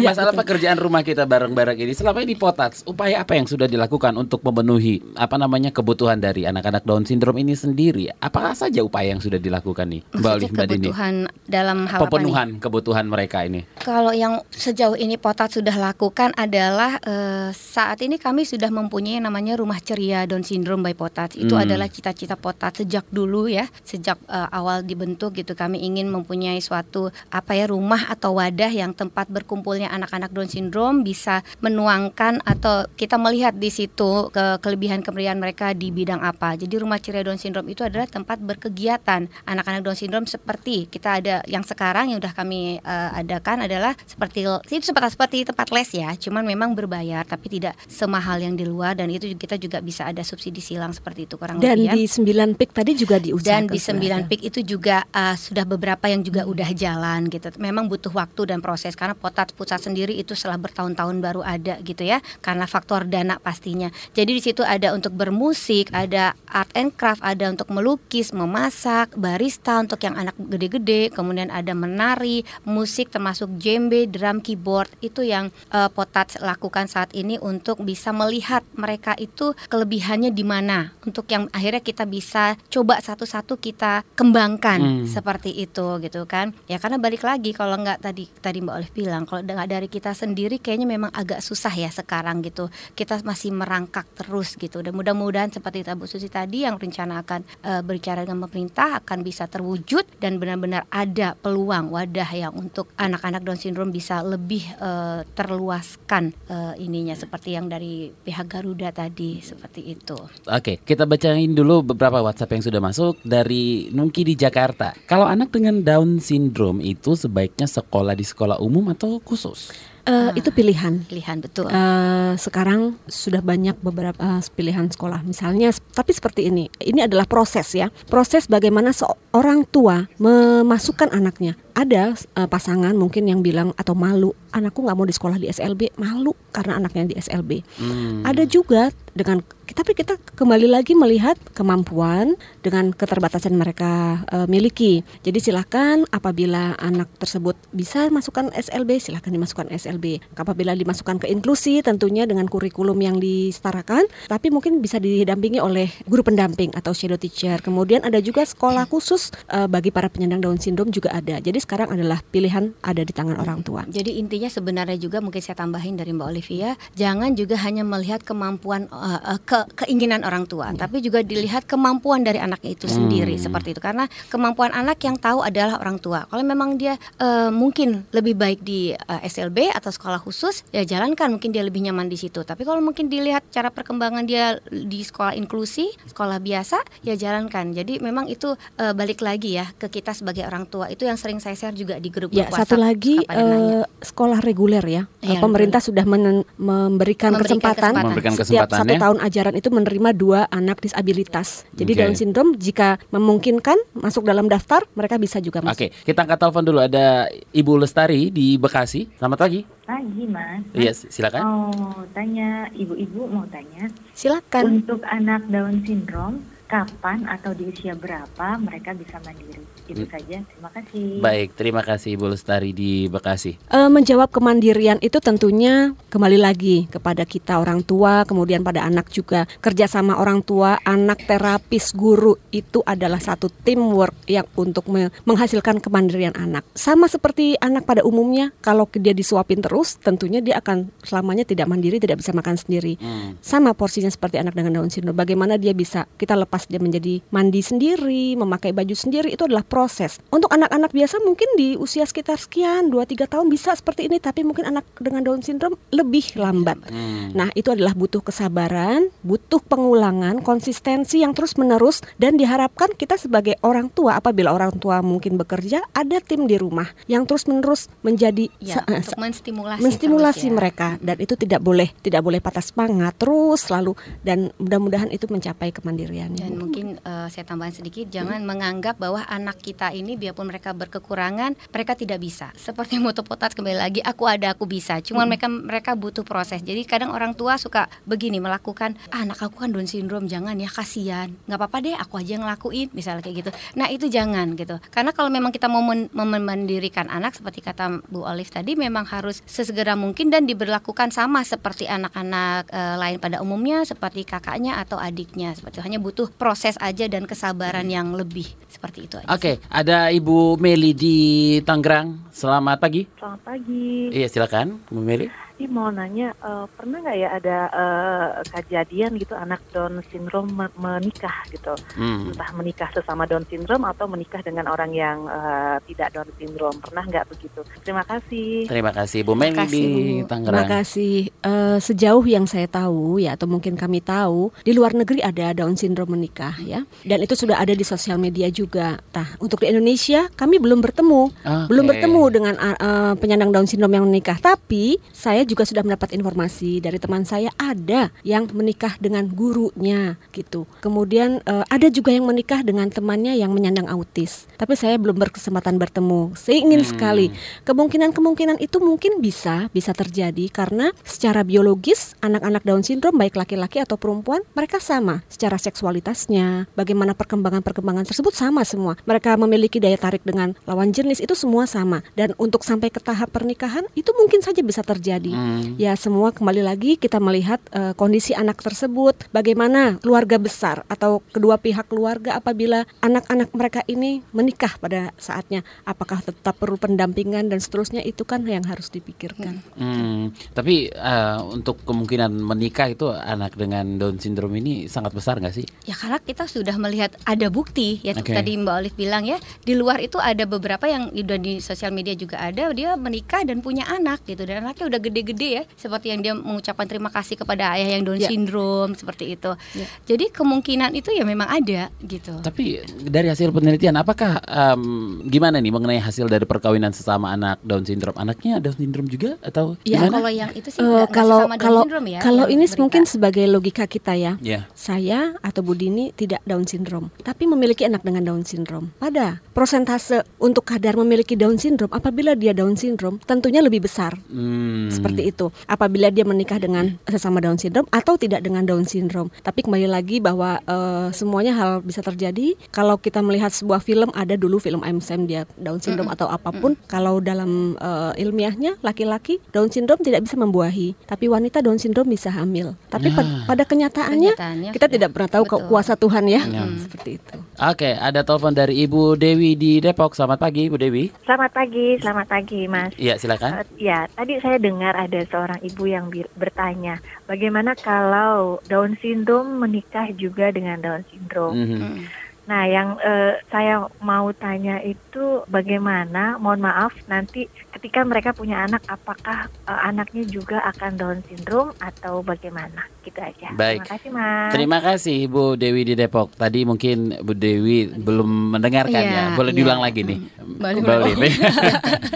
Ya, masalah ya, pekerjaan rumah kita bareng-bareng ini selama ini Potats, upaya apa yang sudah dilakukan untuk memenuhi apa namanya kebutuhan dari anak-anak Down syndrome ini sendiri? Apakah saja upaya yang sudah dilakukan nih, Mbak Olive Mbak Dini? Kebutuhan dalam hal Pemenuhan kebutuhan mereka ini. Kalau yang sejauh ini Potats sudah lakukan adalah uh, saat ini kami sudah mempunyai namanya Rumah Ceria Down Syndrome by Potats. Itu hmm. adalah cita-cita Potats sejak dulu ya, sejak uh, awal dibentuk gitu kami ingin mempunyai suatu apa ya rumah atau wadah yang tempat berkumpulnya anak-anak Down Syndrome bisa menuangkan atau kita melihat di situ ke kelebihan kemeriahan mereka di bidang apa. Jadi Rumah Ceria Down Syndrome itu adalah tempat berkegiatan anak-anak Down Syndrome seperti kita ada yang sekarang yang sudah kami uh, adakan adalah seperti itu seperti seperti tempat les ya, cuman memang berbayar tapi tidak semahal yang di luar dan itu kita juga bisa ada subsidi silang seperti itu kurang dan lebih. Dan di sembilan pik tadi juga diusahakan. Dan di sembilan pik itu juga uh, sudah beberapa yang juga hmm. udah jalan gitu. Memang butuh waktu dan proses karena potat pusat sendiri itu setelah bertahun-tahun baru ada gitu ya karena faktor dana pastinya. Jadi di situ ada untuk bermusik, ada art and craft, ada untuk melukis, memasak, barista untuk yang anak gede-gede, kemudian ada menari, musik termasuk djembe, drum, keyboard. Itu yang uh, potat lakukan saat ini untuk bisa melihat mereka itu kelebihannya di mana. Untuk yang akhirnya kita bisa coba satu-satu kita kembangkan hmm. seperti itu gitu kan. Ya karena balik lagi kalau nggak tadi tadi Mbak Olive bilang kalau nggak dari kita sendiri kayaknya memang agak susah ya sekarang gitu. Kita masih merangkak terus gitu. Dan mudah-mudahan seperti Bu Susi tadi yang rencana akan uh, berbicara dengan pemerintah akan bisa terwujud dan benar-benar ada peluang wadah yang untuk anak-anak Down syndrome bisa lebih uh, terluaskan uh, ininya seperti yang dari pihak Garuda tadi seperti itu. Oke, kita bacain dulu beberapa WhatsApp yang sudah masuk dari Nungki di Jakarta. Kalau anak dengan Down syndrome itu sebaiknya sekolah di sekolah umum atau khusus? Uh, itu pilihan. Pilihan betul. Uh, sekarang sudah banyak beberapa uh, pilihan sekolah. Misalnya, tapi seperti ini. Ini adalah proses ya. Proses bagaimana seorang tua memasukkan anaknya ada uh, pasangan mungkin yang bilang atau malu anakku nggak mau di sekolah di SLB malu karena anaknya di SLB hmm. ada juga dengan tapi kita kembali lagi melihat kemampuan dengan keterbatasan mereka uh, miliki. Jadi silakan apabila anak tersebut bisa masukkan SLB silakan dimasukkan SLB apabila dimasukkan ke inklusi tentunya dengan kurikulum yang disetarakan tapi mungkin bisa didampingi oleh guru pendamping atau shadow teacher. Kemudian ada juga sekolah khusus uh, bagi para penyandang Down syndrome juga ada. Jadi sekarang adalah pilihan ada di tangan orang tua. Jadi intinya sebenarnya juga mungkin saya tambahin dari Mbak Olivia, jangan juga hanya melihat kemampuan uh, ke keinginan orang tua, hmm. tapi juga dilihat kemampuan dari anaknya itu sendiri hmm. seperti itu. Karena kemampuan anak yang tahu adalah orang tua. Kalau memang dia uh, mungkin lebih baik di uh, SLB atau sekolah khusus, ya jalankan mungkin dia lebih nyaman di situ. Tapi kalau mungkin dilihat cara perkembangan dia di sekolah inklusi, sekolah biasa, ya jalankan. Jadi memang itu uh, balik lagi ya ke kita sebagai orang tua. Itu yang sering saya share juga di grup ya, satu lagi uh, sekolah reguler ya. ya Pemerintah sudah men memberikan, memberikan kesempatan, kesempatan. Memberikan setiap satu ya. tahun ajaran itu menerima dua anak disabilitas. Jadi okay. Down syndrome jika memungkinkan masuk dalam daftar mereka bisa juga masuk. Oke, okay. kita angkat telepon dulu ada Ibu Lestari di Bekasi. Selamat pagi. Pagi Mas. Iya, yes, silakan. Oh, tanya ibu-ibu mau tanya. Silakan. Untuk anak Down syndrome kapan atau di usia berapa mereka bisa mandiri. Itu hmm. saja. Terima kasih. Baik, terima kasih Ibu Lestari di Bekasi. Uh, menjawab kemandirian itu tentunya kembali lagi kepada kita orang tua, kemudian pada anak juga. Kerjasama orang tua, anak, terapis, guru itu adalah satu teamwork yang untuk menghasilkan kemandirian anak. Sama seperti anak pada umumnya, kalau dia disuapin terus, tentunya dia akan selamanya tidak mandiri, tidak bisa makan sendiri. Hmm. Sama porsinya seperti anak dengan Down syndrome. Bagaimana dia bisa kita lepas pas dia menjadi mandi sendiri, memakai baju sendiri itu adalah proses. Untuk anak-anak biasa mungkin di usia sekitar sekian 2-3 tahun bisa seperti ini, tapi mungkin anak dengan Down syndrome lebih lambat. Hmm. Nah, itu adalah butuh kesabaran, butuh pengulangan, konsistensi yang terus-menerus dan diharapkan kita sebagai orang tua apabila orang tua mungkin bekerja ada tim di rumah yang terus-menerus menjadi ya, untuk menstimulasi menstimulasi ya. mereka dan itu tidak boleh tidak boleh patah semangat terus selalu dan mudah-mudahan itu mencapai kemandirian. Dan mungkin uh, saya tambahin sedikit jangan hmm. menganggap bahwa anak kita ini biarpun mereka berkekurangan mereka tidak bisa. Seperti moto potat kembali lagi aku ada aku bisa. Cuman hmm. mereka mereka butuh proses. Jadi kadang orang tua suka begini melakukan ah, anak aku kan Down syndrome jangan ya kasihan. nggak apa-apa deh aku aja yang ngelakuin misalnya kayak gitu. Nah itu jangan gitu. Karena kalau memang kita mau memandirikan anak seperti kata Bu Olive tadi memang harus sesegera mungkin dan diberlakukan sama seperti anak-anak e, lain pada umumnya seperti kakaknya atau adiknya seperti itu. hanya butuh proses aja dan kesabaran yang lebih seperti itu aja. Oke, okay, ada Ibu Meli di Tangerang. Selamat pagi. Selamat pagi. Iya, silakan, Bu Meli sih mau nanya uh, pernah nggak ya ada uh, kejadian gitu anak Down syndrome menikah gitu, hmm. entah menikah sesama Down syndrome atau menikah dengan orang yang uh, tidak Down syndrome pernah nggak begitu? Terima kasih. Terima kasih Bu Meli di Tangerang. Terima kasih. Uh, sejauh yang saya tahu ya atau mungkin kami tahu di luar negeri ada Down syndrome menikah ya dan itu sudah ada di sosial media juga. Nah untuk di Indonesia kami belum bertemu, okay. belum bertemu dengan uh, penyandang Down syndrome yang menikah, tapi saya juga sudah mendapat informasi dari teman saya ada yang menikah dengan gurunya gitu. Kemudian uh, ada juga yang menikah dengan temannya yang menyandang autis. Tapi saya belum berkesempatan bertemu. Saya ingin hmm. sekali. Kemungkinan-kemungkinan itu mungkin bisa bisa terjadi karena secara biologis anak-anak Down syndrome baik laki-laki atau perempuan mereka sama secara seksualitasnya, bagaimana perkembangan-perkembangan tersebut sama semua. Mereka memiliki daya tarik dengan lawan jenis itu semua sama dan untuk sampai ke tahap pernikahan itu mungkin saja bisa terjadi. Hmm. Ya semua kembali lagi kita melihat uh, kondisi anak tersebut, bagaimana keluarga besar atau kedua pihak keluarga apabila anak-anak mereka ini menikah pada saatnya, apakah tetap perlu pendampingan dan seterusnya itu kan yang harus dipikirkan. Hmm. Tapi uh, untuk kemungkinan menikah itu anak dengan Down syndrome ini sangat besar nggak sih? Ya karena kita sudah melihat ada bukti ya okay. tadi Mbak Olive bilang ya di luar itu ada beberapa yang udah di sosial media juga ada dia menikah dan punya anak gitu dan anaknya udah gede gede ya seperti yang dia mengucapkan terima kasih kepada ayah yang Down yeah. syndrome seperti itu. Yeah. Jadi kemungkinan itu ya memang ada gitu. Tapi dari hasil penelitian apakah um, gimana nih mengenai hasil dari perkawinan sesama anak Down syndrome? Anaknya Down syndrome juga atau ya, gimana? kalau yang itu sih uh, kalau kalau ya, kalau ini berita. mungkin sebagai logika kita ya. Yeah. Saya atau Budini tidak Down syndrome, tapi memiliki anak dengan Down syndrome. Pada prosentase untuk kadar memiliki Down syndrome apabila dia Down syndrome tentunya lebih besar. Hmm. Seperti seperti itu apabila dia menikah dengan sesama Down syndrome atau tidak dengan Down syndrome. Tapi kembali lagi bahwa uh, semuanya hal bisa terjadi kalau kita melihat sebuah film ada dulu film I'm Sam dia Down syndrome mm -hmm. atau apa pun. Mm -hmm. Kalau dalam uh, ilmiahnya laki-laki Down syndrome tidak bisa membuahi, tapi wanita Down syndrome bisa hamil. Tapi nah. pada kenyataannya, kenyataannya kita sudah. tidak pernah tahu Betul. kuasa Tuhan ya. Hmm. Seperti itu. Oke, okay, ada telepon dari Ibu Dewi di Depok. Selamat pagi, Ibu Dewi. Selamat pagi, selamat pagi, Mas. Iya, silakan. Uh, ya, tadi saya dengar ada seorang ibu yang bertanya, bagaimana kalau Down syndrome menikah juga dengan Down syndrome? Mm -hmm. Nah, yang uh, saya mau tanya itu bagaimana, mohon maaf, nanti ketika mereka punya anak, apakah uh, anaknya juga akan Down syndrome atau bagaimana? Gitu aja. Baik. Terima kasih, Mas. Terima kasih, Bu Dewi di Depok. Tadi mungkin Bu Dewi belum mendengarkan yeah, ya. Boleh yeah. diulang lagi nih. Boleh. Boleh.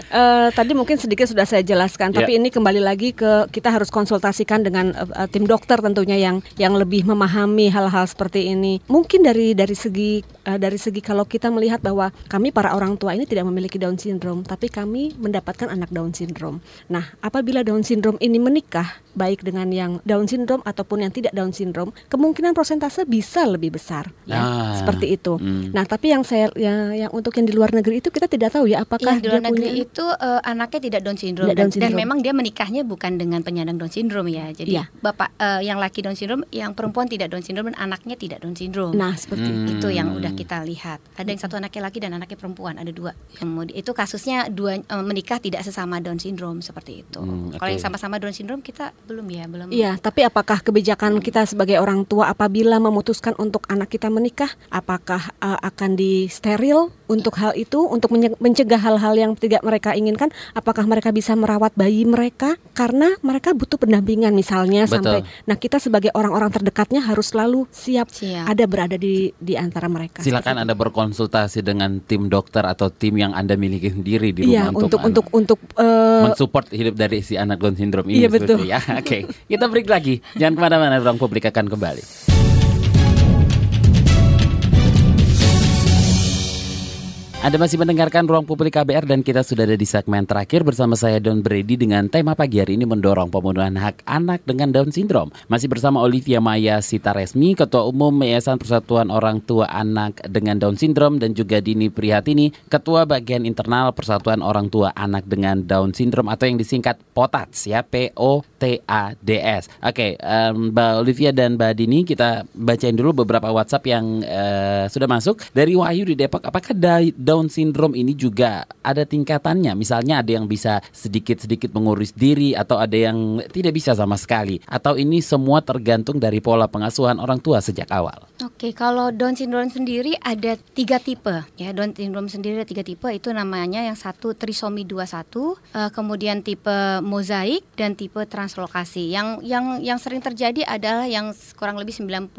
uh, tadi mungkin sedikit sudah saya jelaskan, yeah. tapi ini kembali lagi ke kita harus konsultasikan dengan uh, tim dokter tentunya yang yang lebih memahami hal-hal seperti ini. Mungkin dari dari segi uh, dari segi kalau kita melihat bahwa kami para orang tua ini tidak memiliki Down syndrome, tapi kami mendapatkan anak Down syndrome. Nah, apabila Down syndrome ini menikah, baik dengan yang Down syndrome ataupun yang tidak Down syndrome, kemungkinan prosentase bisa lebih besar, ya, ah, seperti itu. Hmm. Nah, tapi yang saya yang, yang untuk yang di luar negeri itu kita tidak tahu ya apakah ya, di luar negeri punya, itu uh, anaknya tidak Down syndrome, tidak Down syndrome dan, memang dia menikahnya bukan dengan penyandang Down syndrome ya. Jadi ya. bapak uh, yang laki Down syndrome, yang perempuan tidak Down syndrome dan anaknya tidak Down syndrome. Nah, seperti hmm. itu yang yang udah kita lihat. Ada yang satu anaknya laki dan anaknya perempuan, ada dua. Kemudian itu kasusnya dua e, menikah tidak sesama Down syndrome seperti itu. Hmm, okay. Kalau yang sama-sama Down syndrome kita belum ya, belum. Iya, tapi apakah kebijakan kita sebagai orang tua apabila memutuskan untuk anak kita menikah, apakah uh, akan di steril untuk hal itu untuk mencegah hal-hal yang tidak mereka inginkan? Apakah mereka bisa merawat bayi mereka karena mereka butuh pendampingan misalnya Betul. sampai nah kita sebagai orang-orang terdekatnya harus selalu siap, siap. ada berada di di antara mereka. Silakan Anda berkonsultasi dengan tim dokter atau tim yang Anda miliki sendiri di iya, rumah untuk untuk untuk, untuk uh, mensupport hidup dari si anak Down syndrome ini. Iya betul. Ya, oke. Okay. Kita break lagi. Jangan ke mana-mana, ruang publik akan kembali. Anda masih mendengarkan Ruang Publik KBR dan kita sudah ada di segmen terakhir bersama saya Don Brady dengan tema pagi hari ini mendorong pemenuhan hak anak dengan Down Syndrome. Masih bersama Olivia Maya Sitaresmi, Ketua Umum Yayasan Persatuan Orang Tua Anak dengan Down Syndrome dan juga Dini Prihatini, Ketua Bagian Internal Persatuan Orang Tua Anak dengan Down Syndrome atau yang disingkat POTADS ya, P O T A D S. Oke, um, Mbak Olivia dan Mbak Dini kita bacain dulu beberapa WhatsApp yang uh, sudah masuk dari Wahyu di Depok. Apakah Down syndrome ini juga ada tingkatannya. Misalnya ada yang bisa sedikit-sedikit mengurus diri atau ada yang tidak bisa sama sekali. Atau ini semua tergantung dari pola pengasuhan orang tua sejak awal. Oke, kalau Down syndrome sendiri ada tiga tipe. Ya, Down syndrome sendiri ada tiga tipe. Itu namanya yang satu trisomi 21, uh, eh, kemudian tipe mozaik dan tipe translokasi. Yang yang yang sering terjadi adalah yang kurang lebih 90%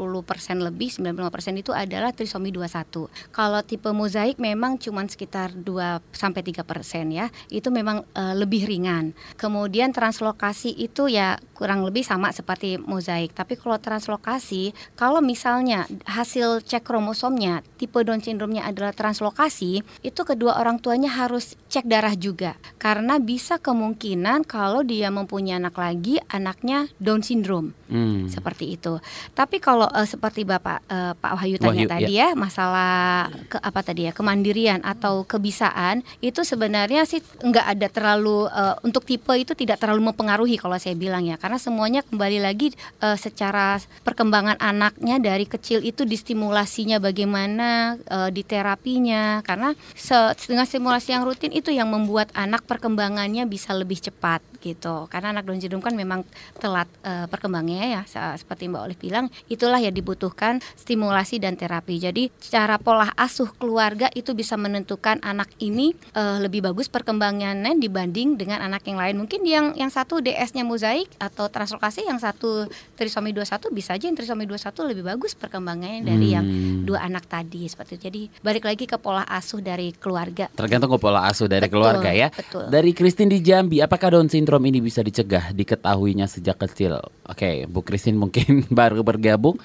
lebih 95% itu adalah trisomi 21. Kalau tipe mozaik memang cuma sekitar 2 sampai 3 persen ya. Itu memang uh, lebih ringan. Kemudian translokasi itu ya kurang lebih sama seperti mozaik. Tapi kalau translokasi, kalau misalnya hasil cek kromosomnya tipe Down syndrome-nya adalah translokasi, itu kedua orang tuanya harus cek darah juga. Karena bisa kemungkinan kalau dia mempunyai anak lagi, anaknya Down syndrome. Hmm. Seperti itu. Tapi kalau uh, seperti Bapak uh, Pak Wahyu tanya Wahyu, tadi ya. ya, masalah ke apa tadi ya, kemandirian kemandirian atau kebisaan itu sebenarnya sih nggak ada terlalu uh, untuk tipe itu tidak terlalu mempengaruhi kalau saya bilang ya karena semuanya kembali lagi uh, secara perkembangan anaknya dari kecil itu distimulasinya bagaimana uh, di terapinya karena se dengan stimulasi yang rutin itu yang membuat anak perkembangannya bisa lebih cepat gitu karena anak Down syndrome kan memang telat uh, perkembangannya ya seperti Mbak Olive bilang itulah yang dibutuhkan stimulasi dan terapi. Jadi cara pola asuh keluarga itu bisa menentukan anak ini uh, lebih bagus perkembangannya dibanding dengan anak yang lain. Mungkin yang yang satu DS-nya mozaik atau translokasi yang satu trisomi 21 bisa aja yang trisomi 21 lebih bagus perkembangannya dari hmm. yang dua anak tadi seperti itu. Jadi balik lagi ke pola asuh dari keluarga. Tergantung ke pola asuh dari betul, keluarga ya. betul. dari Christine di Jambi apakah Down syndrome ini bisa dicegah diketahuinya sejak kecil? Oke, Bu Christine mungkin baru bergabung,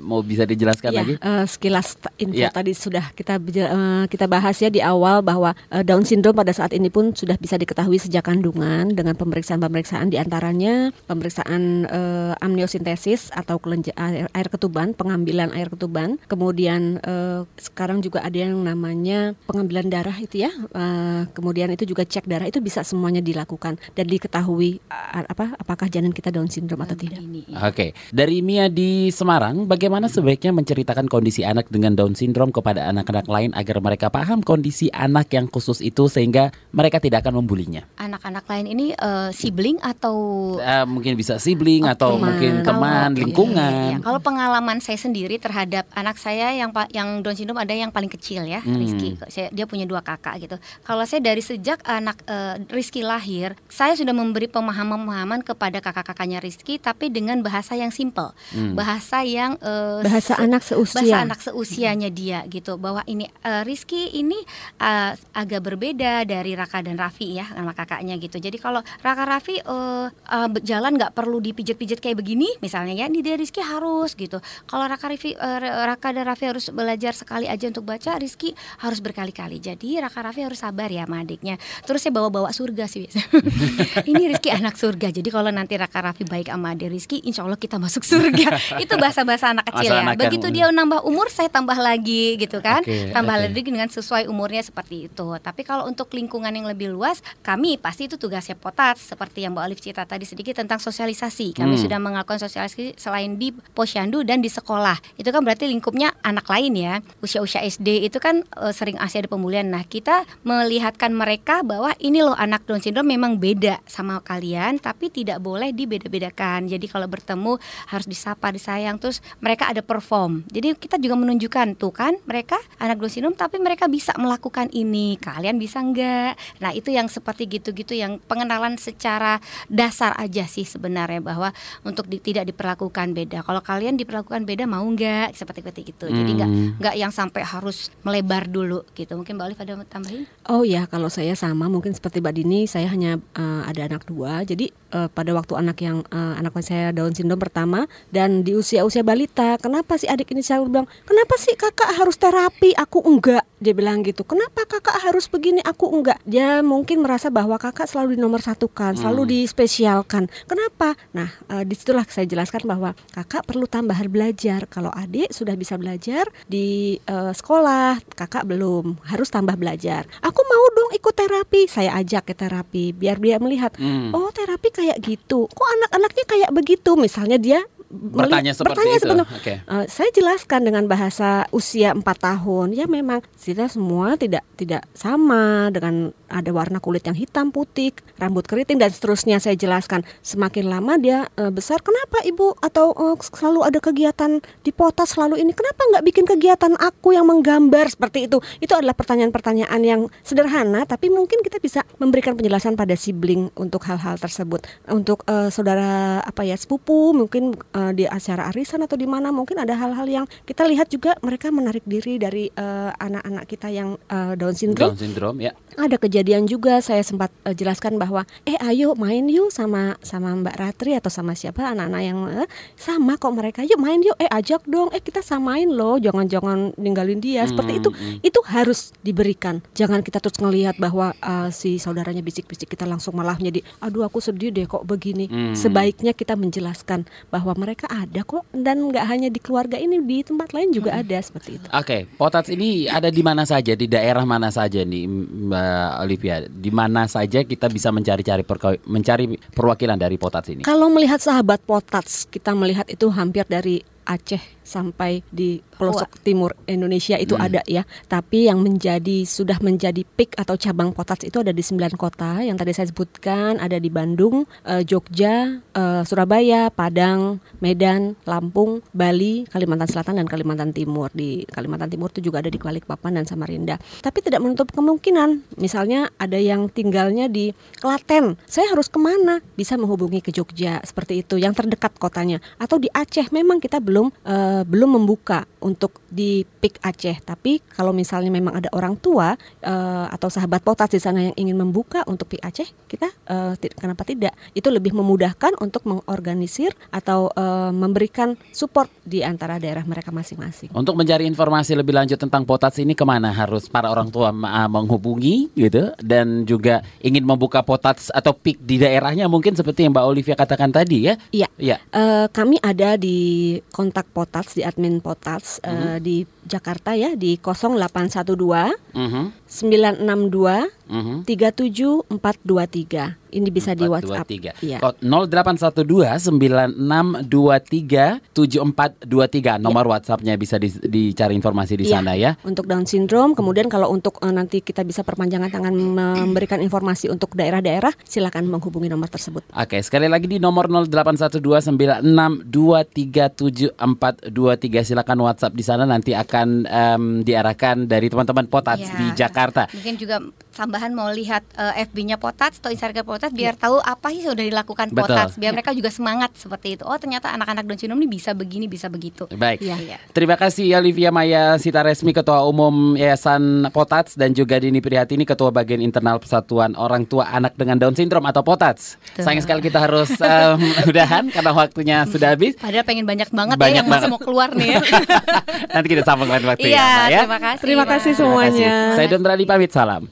mau bisa dijelaskan ya, lagi? Uh, sekilas info ya. tadi sudah kita uh, kita bahas ya di awal bahwa uh, Down syndrome pada saat ini pun sudah bisa diketahui sejak kandungan dengan pemeriksaan-pemeriksaan di antaranya pemeriksaan uh, amniosintesis atau air, air ketuban, pengambilan air ketuban, kemudian uh, sekarang juga ada yang namanya pengambilan darah itu ya, uh, kemudian itu juga cek darah itu bisa semuanya dilakukan dan diketahui mengetahui apa apakah janin kita Down syndrome atau tidak. Oke, okay. dari Mia di Semarang, bagaimana sebaiknya menceritakan kondisi anak dengan Down syndrome kepada anak-anak lain agar mereka paham kondisi anak yang khusus itu sehingga mereka tidak akan membulinya? Anak-anak lain ini uh, sibling atau uh, mungkin bisa sibling okay. atau mungkin teman, lingkungan. Iya, iya. Kalau pengalaman saya sendiri terhadap anak saya yang yang Down syndrome ada yang paling kecil ya, hmm. Rizky. Saya, dia punya dua kakak gitu. Kalau saya dari sejak anak uh, Rizky lahir, saya sudah memberi pemahaman-pemahaman kepada kakak-kakaknya Rizky tapi dengan bahasa yang simple. Hmm. Bahasa yang uh, bahasa se anak seusia. Bahasa anak seusianya hmm. dia gitu bahwa ini uh, Rizky ini uh, agak berbeda dari Raka dan Raffi ya sama kakaknya gitu. Jadi kalau Raka Raffi uh, uh, jalan nggak perlu dipijit-pijit kayak begini misalnya ya, ini dia Rizky harus gitu. Kalau Raka Raffi uh, Raka dan Raffi harus belajar sekali aja untuk baca, Rizky harus berkali-kali. Jadi Raka Raffi harus sabar ya sama adiknya. Terus saya bawa-bawa surga sih biasa. ini Rizky anak surga. Jadi kalau nanti Raka Raffi baik sama Ade Rizky, insya Allah kita masuk surga. itu bahasa-bahasa anak kecil Masa ya. Begitu dia nambah umur, saya tambah lagi gitu kan. Okay, tambah okay. lagi dengan sesuai umurnya seperti itu. Tapi kalau untuk lingkungan yang lebih luas, kami pasti itu tugasnya potat seperti yang Mbak Olive cerita tadi sedikit tentang sosialisasi. Kami hmm. sudah melakukan sosialisasi selain di posyandu dan di sekolah. Itu kan berarti lingkupnya anak lain ya. Usia-usia SD itu kan e, sering asli ada pemulihan. Nah, kita melihatkan mereka bahwa ini loh anak Down syndrome memang beda sama kalian, tapi tidak boleh dibeda-bedakan. Jadi kalau bertemu harus disapa, disayang, terus mereka ada perform. Jadi kita juga menunjukkan tuh kan mereka anak Down syndrome tapi mereka bisa melakukan ini. Kalian bisa enggak? Nah, itu yang seperti gitu-gitu yang pengenalan secara dasar aja sih sebenarnya bahwa untuk di, tidak diperlakukan beda. Kalau kalian diperlakukan beda mau enggak? Seperti seperti gitu. Hmm. Jadi enggak enggak yang sampai harus melebar dulu gitu. Mungkin Mbak Olive ada tambahin? Oh ya, kalau saya sama mungkin seperti Mbak Dini, saya hanya uh, ada anak dua. Jadi uh, pada waktu anak yang uh, anak saya Down syndrome pertama dan di usia-usia balita, kenapa sih adik ini selalu bilang, "Kenapa sih kakak harus terapi, aku enggak?" Dia bilang gitu. "Kenapa kakak harus begini, aku enggak?" Dia mungkin merasa bahwa kakak selalu dinomorsatukan, selalu hmm. dispesialkan. Kenapa? Nah, uh, di situlah saya jelaskan bahwa kakak perlu tambahan belajar. Kalau adik sudah bisa belajar di uh, sekolah, kakak belum, harus tambah belajar. Aku mau dong ikut terapi, saya ajak ke terapi biar dia melihat, hmm. oh terapi kayak gitu. Kok anak-anaknya kayak begitu? Misalnya dia bertanya seperti bertanya itu. Sepenuh, okay. uh, saya jelaskan dengan bahasa usia 4 tahun. Ya memang kita semua tidak tidak sama dengan ada warna kulit yang hitam, putih, rambut keriting dan seterusnya saya jelaskan. Semakin lama dia uh, besar, kenapa ibu atau uh, selalu ada kegiatan di potas selalu ini? Kenapa nggak bikin kegiatan aku yang menggambar seperti itu? Itu adalah pertanyaan-pertanyaan yang sederhana, tapi mungkin kita bisa memberikan penjelasan pada sibling untuk hal-hal tersebut. Untuk uh, saudara apa ya sepupu mungkin uh, di acara arisan atau di mana mungkin ada hal-hal yang kita lihat juga mereka menarik diri dari anak-anak uh, kita yang uh, Down syndrome. Down syndrome ya. Ada kejadian kejadian juga saya sempat uh, jelaskan bahwa eh ayo main yuk sama sama Mbak Ratri atau sama siapa anak-anak yang uh, sama kok mereka yuk main yuk eh ajak dong eh kita samain loh jangan-jangan ninggalin dia seperti itu hmm. itu harus diberikan jangan kita terus ngelihat bahwa uh, si saudaranya bisik-bisik kita langsung malah jadi aduh aku sedih deh kok begini hmm. sebaiknya kita menjelaskan bahwa mereka ada kok dan nggak hanya di keluarga ini di tempat lain juga hmm. ada seperti itu. Oke, okay. potats ini ada di mana saja di daerah mana saja nih Mbak Olivia, di mana saja kita bisa mencari-cari mencari perwakilan dari Potats ini? Kalau melihat sahabat Potats, kita melihat itu hampir dari Aceh sampai di pelosok Wah. timur Indonesia itu hmm. ada ya. Tapi yang menjadi sudah menjadi peak atau cabang potats itu ada di sembilan kota yang tadi saya sebutkan ada di Bandung, uh, Jogja, uh, Surabaya, Padang, Medan, Lampung, Bali, Kalimantan Selatan dan Kalimantan Timur. Di Kalimantan Timur itu juga ada di Balikpapan dan Samarinda. Tapi tidak menutup kemungkinan misalnya ada yang tinggalnya di Klaten. Saya harus ke mana? Bisa menghubungi ke Jogja seperti itu yang terdekat kotanya. Atau di Aceh memang kita belum uh, belum membuka untuk di PIK Aceh. Tapi kalau misalnya memang ada orang tua uh, atau sahabat potas di sana yang ingin membuka untuk PIK Aceh, kita uh, kenapa tidak? Itu lebih memudahkan untuk mengorganisir atau uh, memberikan support di antara daerah mereka masing-masing. Untuk mencari informasi lebih lanjut tentang potas ini ke mana harus para orang tua menghubungi gitu dan juga ingin membuka potas atau PIK di daerahnya mungkin seperti yang Mbak Olivia katakan tadi ya? Iya. Iya. Uh, kami ada di kontak potas di admin potas mm -hmm. uh, di Jakarta ya di 0812 mm -hmm. 962 mm -hmm. 37423. Ini bisa 4, di WhatsApp. 2, 3. Iya. 0812 9623 7423 nomor ya. WhatsAppnya bisa di, dicari informasi di ya. sana ya. Untuk Down syndrome, kemudian kalau untuk uh, nanti kita bisa perpanjangan tangan memberikan informasi untuk daerah-daerah, silakan menghubungi nomor tersebut. Oke, sekali lagi di nomor 0812 9623 7423 silakan WhatsApp di sana nanti akan um, diarahkan dari teman-teman Potats ya. di Jakarta. Mungkin juga tambahan mau lihat uh, FB-nya Potats atau Instagram Potats biar tahu apa sih sudah dilakukan Betul. Potats biar ya. mereka juga semangat seperti itu. Oh ternyata anak-anak Down syndrome ini bisa begini bisa begitu. Baik. Ya. Terima kasih Olivia Maya Sita Resmi Ketua Umum Yayasan Potats dan juga Dini Prihatini Ketua Bagian Internal Persatuan Orang Tua Anak dengan Down Syndrome atau Potats. Betul. Sayang sekali kita harus um, udahan karena waktunya sudah habis. Padahal pengen banyak banget ya banyak ya yang banget. masih mau keluar nih ya. Nanti kita sambung lain waktu iya, ya, ya. Terima kasih. Terima kasih semuanya. Terima kasih. Saya Don Brady pamit salam.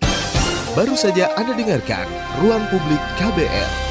Baru saja Anda dengarkan Ruang Publik KBR.